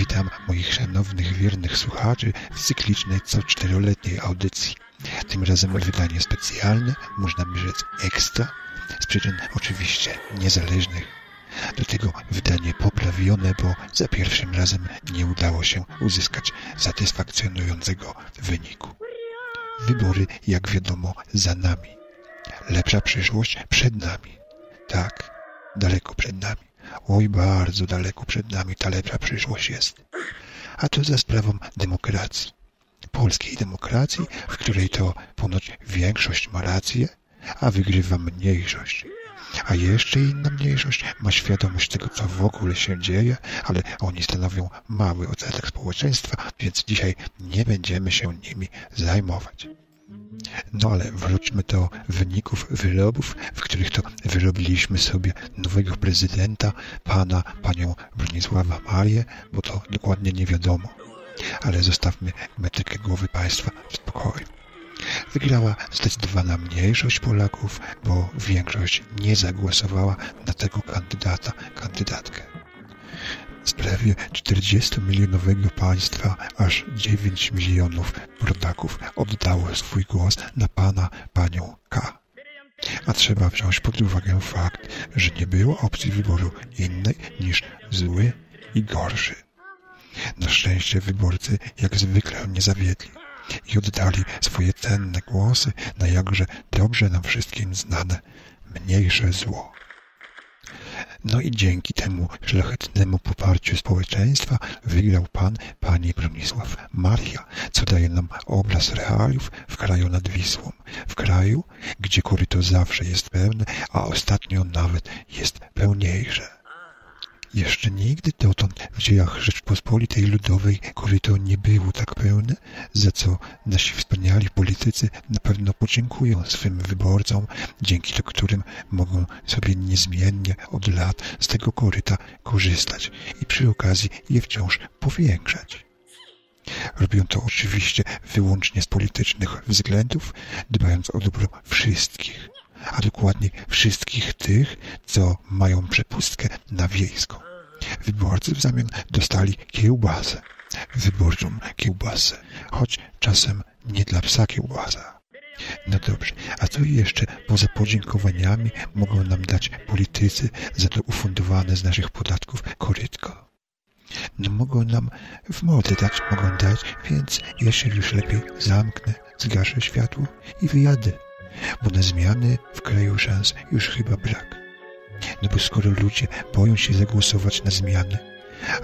Witam moich szanownych, wiernych słuchaczy w cyklicznej co czteroletniej audycji. Tym razem wydanie specjalne, można by rzec ekstra, z przyczyn oczywiście niezależnych. Do tego wydanie poprawione, bo za pierwszym razem nie udało się uzyskać satysfakcjonującego wyniku. Wybory, jak wiadomo, za nami. Lepsza przyszłość przed nami. Tak, daleko przed nami. Oj, bardzo daleko przed nami ta lepsza przyszłość jest. A to za sprawą demokracji. Polskiej demokracji, w której to ponoć większość ma rację, a wygrywa mniejszość. A jeszcze inna mniejszość ma świadomość tego, co w ogóle się dzieje, ale oni stanowią mały odsetek społeczeństwa, więc dzisiaj nie będziemy się nimi zajmować. No ale wróćmy do wyników wyrobów, w których to wyrobiliśmy sobie nowego prezydenta, pana, panią Bronisława Marię, bo to dokładnie nie wiadomo. Ale zostawmy metykę głowy państwa w spokoju. Wygrała zdecydowana mniejszość Polaków, bo większość nie zagłosowała na tego kandydata, kandydatkę. Z prawie 40-milionowego państwa aż 9 milionów rodaków oddało swój głos na pana, panią K. A trzeba wziąć pod uwagę fakt, że nie było opcji wyboru innej niż zły i gorszy. Na szczęście wyborcy jak zwykle nie zawiedli i oddali swoje cenne głosy na jakże dobrze nam wszystkim znane mniejsze zło. No i dzięki temu szlachetnemu poparciu społeczeństwa wygrał pan, pani Bronisław Maria, co daje nam obraz realiów w kraju nad Wisłą. W kraju, gdzie koryto zawsze jest pełne, a ostatnio nawet jest pełniejsze. Jeszcze nigdy dotąd w dziejach Rzeczpospolitej Ludowej koryto nie było tak pełne, za co nasi wspaniali politycy na pewno podziękują swym wyborcom, dzięki którym mogą sobie niezmiennie od lat z tego koryta korzystać i przy okazji je wciąż powiększać. Robią to oczywiście wyłącznie z politycznych względów, dbając o dobro wszystkich a dokładnie wszystkich tych, co mają przepustkę na wiejską. Wyborcy w zamian dostali kiełbasę, wyborczą kiełbasę, choć czasem nie dla psa kiełbasa. No dobrze, a co jeszcze poza podziękowaniami mogą nam dać politycy za to ufundowane z naszych podatków korytko? No mogą nam w mordę dać, mogą dać, więc się już lepiej zamknę, zgaszę światło i wyjadę bo na zmiany w kraju szans już chyba brak. No bo skoro ludzie boją się zagłosować na zmiany,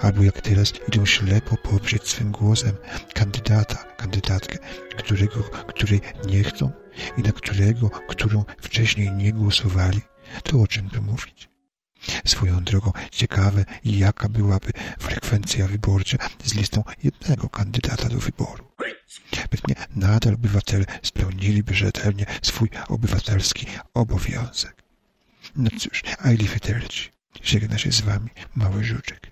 albo jak teraz idą ślepo poprzeć swym głosem kandydata, kandydatkę, którego, której nie chcą i na którego, którą wcześniej nie głosowali, to o czym tu mówić? Swoją drogą ciekawe, jaka byłaby frekwencja wyborcza z listą jednego kandydata do wyboru. Nadal obywatele spełniliby rzetelnie swój obywatelski obowiązek. No cóż, I leave it Żegna się z wami mały żuczek.